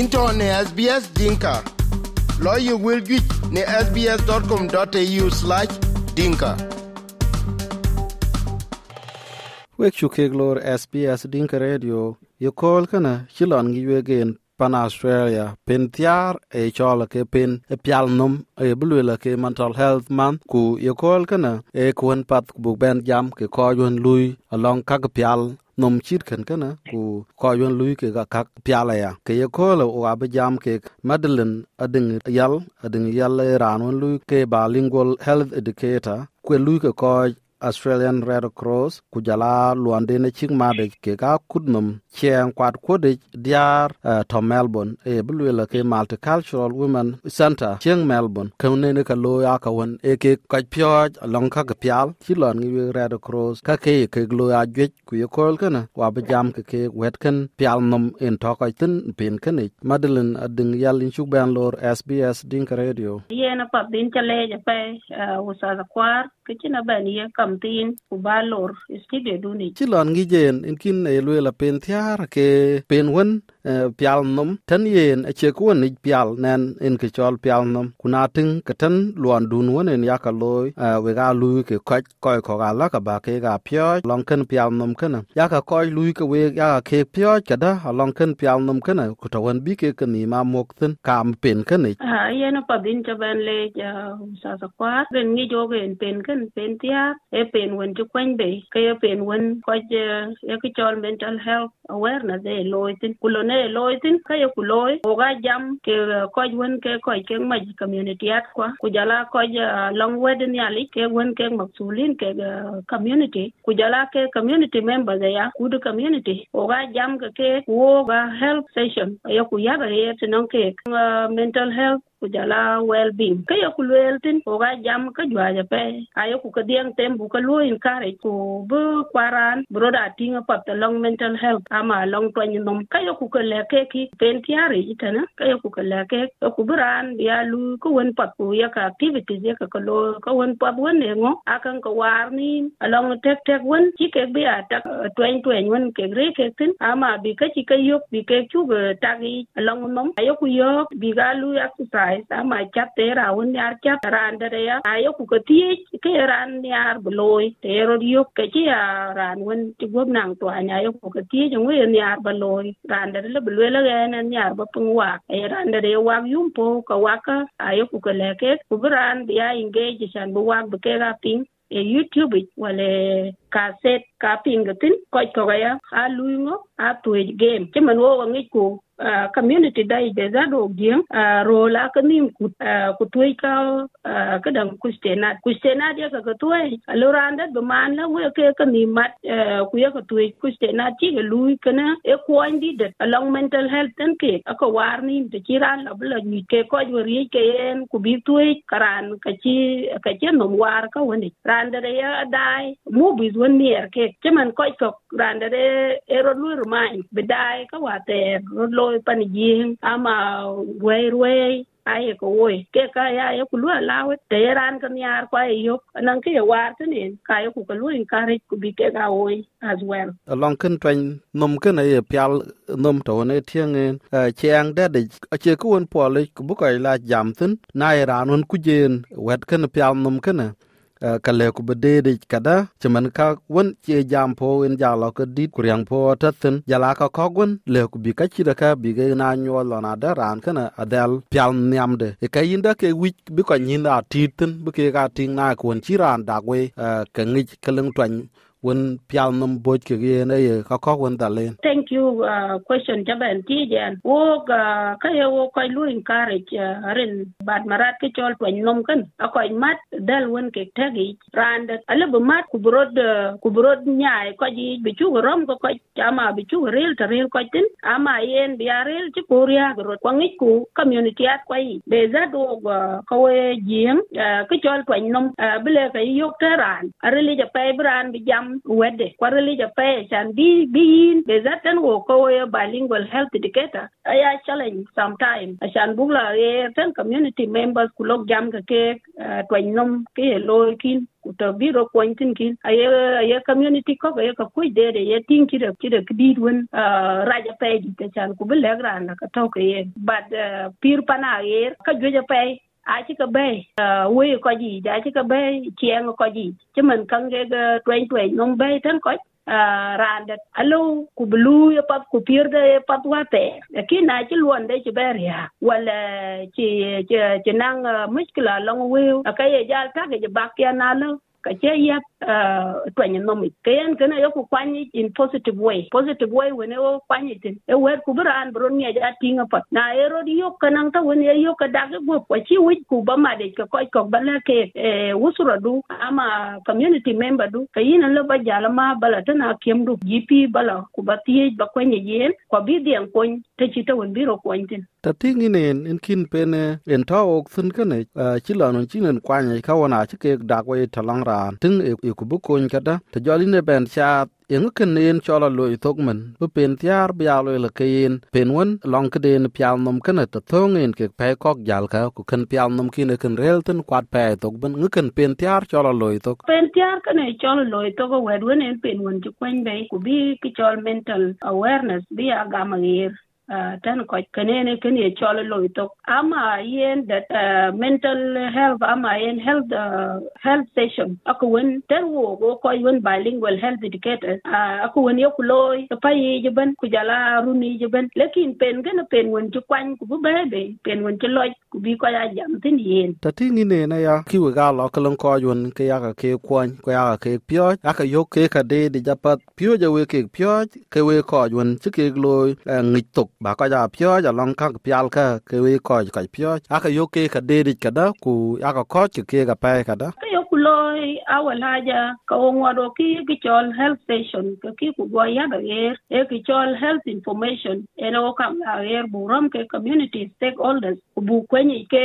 into ne SBS Dinka. Lawyer will get ne sbs.com.au slash dinka. wek chu kek lor SBS Dinka Radio ye kol kana chilon gi wegen pan Australia pen thiar e chola ke pen e pial num e bulwela ke mental health man ku ye kol kana e kwen pat bu ben jam ke ko yun lui along ka pial nom chit ken kana ku ko yon lui ke ga kak piala ya ke ye ko lo wa ba jam ke Madeline ading yal ading yal ran won lui ke bilingual health educator kwe lui ke ko Australian Red Cross ku jala luande ne ching made ke ka kudnum chen kwat kode diar eh, uh, to Melbourne eh, e bulwela ke Multicultural Women Center chen Melbourne. Kone ne ka lo ya ka won e eh, ke ka pyo long ka ka pyal chi lon ngi Red Cross ka ke ke lo ya gwe ku ye kol kana wa ba jam ke ke wet kan pyal num en to ka tin pin kan Madeline ading yalin chuk ban lor SBS Dink Radio. Ye na pa din chale ja pe usa za kwar kichina ben ye kam tin ku ba lor studio duni chilon lon jen in kin e lwe la pen thiar ke pen wen pial num tan yen a che ko ni pial nen in ke chol pial num kuna tin ke tan luan dun won en ya ka loy eh, we ga lu ke ka ko ko ga la ka ba ke ga pyo long ken pial num ken ya ka ko lu ke we ya ka ke pyo ka da. Long ken pial num ken ku to won bi ke ke ni ma mok tin kam pen ken ni ha no pa din cha ban le ja sa sa kwa. Ben ni jo jogen pen ken, pen tia. E pen won ju kwen be. Ke e pen won ko je e ke chol mental health awareness e loy tin ku lo ne loitin ka ye kuloy o ga jam ke ko wen ke ko ke ma community at kwa. Ku jala ko long wedin yali ke wen ke maksulin ke community. Ku jala ke community members ya ku du community. O ga jam ke ke wo ga health session ya ku ya ga ye ke mental health ku jala well being ka ya ku tin ko ga jam ka jwa ja pe. Ayo ku ka dieng tem bu ka lu encourage ku bu kwaran broda tinga pat long mental health. Ama long twan nom. Ka ya ku ka le ke ki pen tiare itana ka ya ku ka le ke ku buran ya lu ku wen pat ku ya ka activities ya ka ka lo ka wen pat wen ne ngo. Akan ka war ni along tek tek wen. Chi ke bi ata twen twen wen ke re ke tin. Ama bi ka chi ka yok bi ke chu ga tagi along nom. Ayo ku yok bi ga lu exercise ai sama chat te ra un yar chat ran de ya ayo ku ka ti ke ran yar bloy te ro yo ke ji ya ran un ti gob nang to anya yo ku ka ti je ngwe yar bloy ran de le bloy le ga yar ba pung wa. E ran de wa yum po ka wa ka. Ayo ku ka le ke. Ku ran ya engage san bu wa bu ke ga ping. E youtube wala cassette ka pingatin ko ko ya. A luingo a game. Che man wo ngi ku Uh, community dai de za do gien uh, ro la ka nim ku uh, ku tuai ka uh, ka dang ku stena ku stena dia ka ka tuai aloranda be man la we ke ka nim mat uh, ku ya ka tuai ku stena ti ga lui kana e ko andi de along mental health tan ke aka war ni de ti ran la bla ni ke ko jo ri ke en ku bi tuai karan ka ci ka ci no war ka woni randa de ya dai mu bi won ni er ke che man ko ko randa de e ro lu ru mai be dai ka wa te ro loy pan jing ama wei wei ai ko woy ke ka ya ya ku lu lawe te ran kan yar kwa yo nan ke war tene ka ya ku ka lu in ka encourage ku bi ke ga woy as well along kan twen nom kan ay pial nom to ne tieng en chiang de a che ku won po le ku bu ka la jam tin na ran un ku jen wet kan pial nom kan ka le ku bede de kada chaman ka won che jam po wen ja lo ka dit kuryang po ta tin ja la ka ko gun le ku bi ka chi da ka bi ge na nyo lo na da ran kana adel pyal nyam de e ka yinda ke wi bi ko nyin da titin bi ke ka ting na kun chi ran da we ka ngi ka twan wen pial num boj ke ye na ye ka ko wen da len. Thank you uh, question jaban ti jan. Wo ga ka ye wo ko lu encourage uh, ren bad marat ke chol twan nom kan. Ko mat dal wen ke tagi rand ale bu mat ku brod uh, ku brod nyaay ko ji bi chu rom ko ko ama bi chu rel ta rel ko tin. Ama yen bi arel ci koria gro ko ngi ku community at ko yi be za do uh, ko we jiem ke chol twan nom bile ka yok teran areli ja pe bran bi jam wede. Kwarali ja pe, chan bi bi yin, be zaten wo ko bilingual health educator. Aya challenge sometime. Chan bugla ye ten community members kulok jam ka ke twen nom, ke lo kin to biro pointin kin. Aye aye community ko aye ka kuy de de ye tin kida kida kidid wen raja pe di chan ku bele gran ka to ke ye. But pir pana ye, ka joja pe a ci ka bay we ko ji ja ci ka bay chieng ko ji ci man kan ge twen twen nom bay tan ko randet alo ku blu ya pat ku pirde pat wate ki na ci luon de ci ber ya wala ci ci nang muskila long we ka ye jal ta ge bak ya na lo ka ce ya twenye nomi kayan kana yo ku kwani in positive way. Positive way when yo kwani tin e wer ku bran bro ni ja tinga pat na ero di yo kana ta when yo ka dag go ko ci wi ku ba ma de ka ko ko bala ke e wusura du, ama community member du. Kayin lo ba jala ma bala tana kem du. Gp bala ku ba tie ba kwani yen ko bi dian kon te ci ta won biro kwani ta tingi nen in kin pene en ta ok sun kane chi la non chi nen kwa kwanya ka wana chi ke da ko talang ra. Tin e ku bu ko ka da ta joli ne ben cha yang ken nen chola lo i tok men bu pen tiar bia lo le ke ken pen won long ke den pial nom kana ta thong en ke pe kok jal ka ku ken pial nom kin ken rel tin kwat pe tok ben ngi ken pen tiar chola lo i tok pen tiar kana chola lo i tok wed wen en pen won ju kwen be ku bi ki chol mental awareness, bi a aga magir uh, tan ko kanene kene cholo lo to ama yen that uh, mental health ama yen health uh, health session? Ako wen tan wo go ko wen bilingual health educator uh, ako wen yo to pay je ban ku jala runi je ban lekin pen gana pen wen ju kwan ku bu bebe pen wen ju loy bi ko ya jam tin yen ta tingi ne na ya ki we ga lo kalon ko yun ke ya ka ke kwan ko ya ka ke pyo aka yo ke ka de di japat pyo ja we ke pyo ke we ko yun chi ke lo ngik tok ba ko ja pyo ja long ka pyal ka ke we ko ka pyo aka yo ke ka de di ka da ku aka ko chi ke ka pa ka da ka yo loy awal haja ka on ki ki health station ka ki ku go ya yer e ki health information ene o kam la yer buram ke community stakeholders bu kwenye ke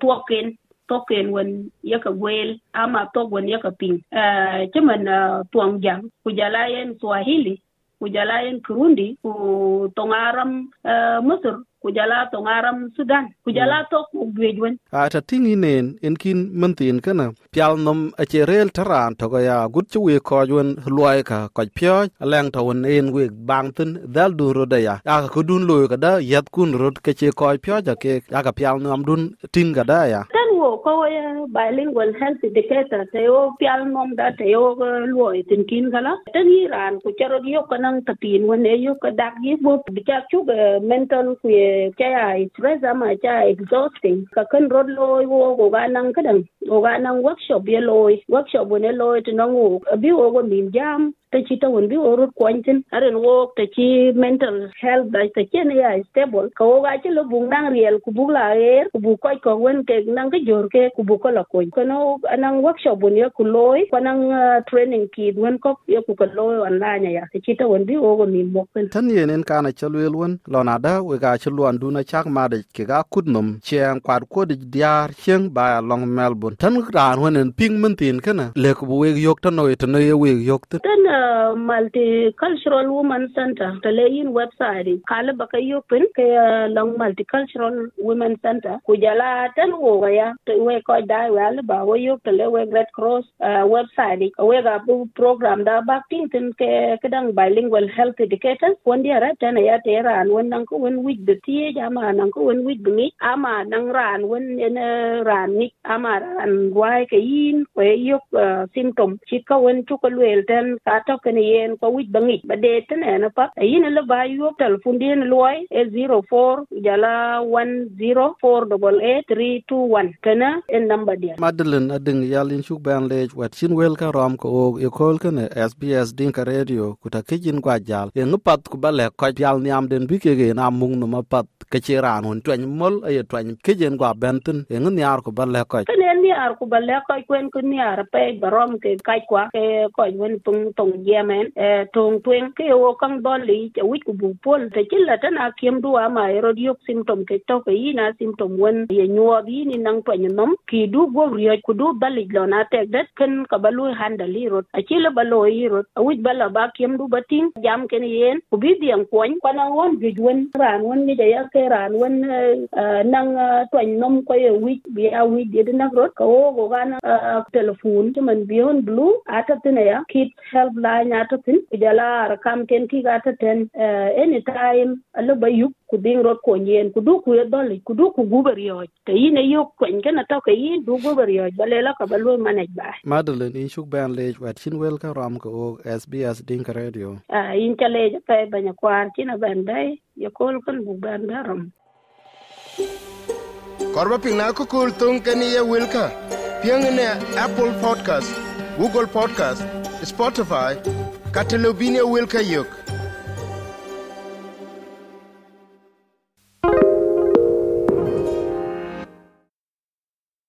tuoken token wen yaka gwel ama tok wen yaka ping. Uh, chaman uh, tuang jang kujala yen swahili kujala yen kirundi ku tongaram uh, misr kujala ngaram sudan kujala tok gwejwen a ta tingi nen en kin mentin kana. Pial nom a cherel taran to ya gut chu we ko jwen loy ka ko pyo leng to won en we bang tin dal du ro da ya. A ko dun loy ka da yat kun rot ke che ko pyo ja ke ya ka pial nom dun tin ga da ya. Tan wo ko bilingual health indicator te yo pial nom da te yo luo tin kin kala tan ran ku charo yo kanang tapin wan e yo ka dak yi bo bicha chu mental ku cha ya stress ama cha exhausting ka kan rod lo wo go ga nang kadang go ga nang workshop ye lo workshop wo ne lo to nang wo bi wo go min jam ta ci ta won bi wo rod kwantin aren wo ta ci mental health da ta ne ya stable. Ka wo ga ci lo bung nang riel ku bu la er ku bu ko ko wen ke nang ke jor ke ku bu ko la ko ko no nang workshop won ye ku loy ko nang training ki wen ko ye ku ko loy online ya. Ta ci ta won bi wo go nim mo tan yenen kana chalwel won lona da we ga chluan duna chak ma de ke ga kudnum cheng kwat ko de diar cheng ba long melbourne. Tan ran won ping mun tin kana le ku we yok tan no tan ye we yok tan multicultural women center. Ta le yin website kala baka yopin ke long multicultural women center. Ku jala tan wo ya we ko da wa le ba wo yok le we red cross uh, website. We ga bu program da ba tin tin ke kedang bilingual health educators. Won dia ra tan ya te ran won nang ko won wit de tie ama nang ko won wit ni ama nang ran won en ran ni ama ran wai ke yin ko yok uh, symptom. Chit ka won chu ko wel ten ka to ke ne yen ko wit bangi ba de ten na pa yin le ba yo telephone din loy e 04 jala 1048831 kana en number dia. Madalen ading yalin shuk ban le wat chin wel ka rom ko e kol kan sbs din ka radio ku ta kijin gwa jal. E ngupat ku bale ko yal nyam den bi ke ge na mung no mapat ke ci ran hun twen mol e twen kijin gwa benten e ngun yar ku bale ko kene ni ar ku bale ko kwen ku ni ar pe barom ke kai kwa ke ko wen tung tong yemen eh tong twen ke o kang doli che wit ku bu pol te chilla tana kiem du ama ero diok symptom ke to ke ina symptom wen ye nyuo bi ni nang to nom ki du go rio ku du dali lo na tek det ken ka balu handali rot a chilla balo ro a wit bala ba kiem du batin jam ken yen ku bi diang kwon kwana won ju wen ran won ni ya ke ran won nang to nom ko ye wit bi a wit de na rot ka o go gana telefon telephone man beyond blue. Ata tine ya kit help la helpline ata tin jala kam ken ki gata ten uh, anytime alo bayuk ku ding rot ko nyen ku du ku doli ku du ku guber yo te yin yo kwen kana to ke yin du guber yo balela ka balwe manage ba madeline in shuk ban le wat chin wel ka ram ko sbs ding radio. Ah uh, in chale pe banya kwar china ban dai yo kol kan bu ban daram korba pina ko kul tung kani ye wilka piang ne apple podcast google podcast spotify katelobinia wilka yok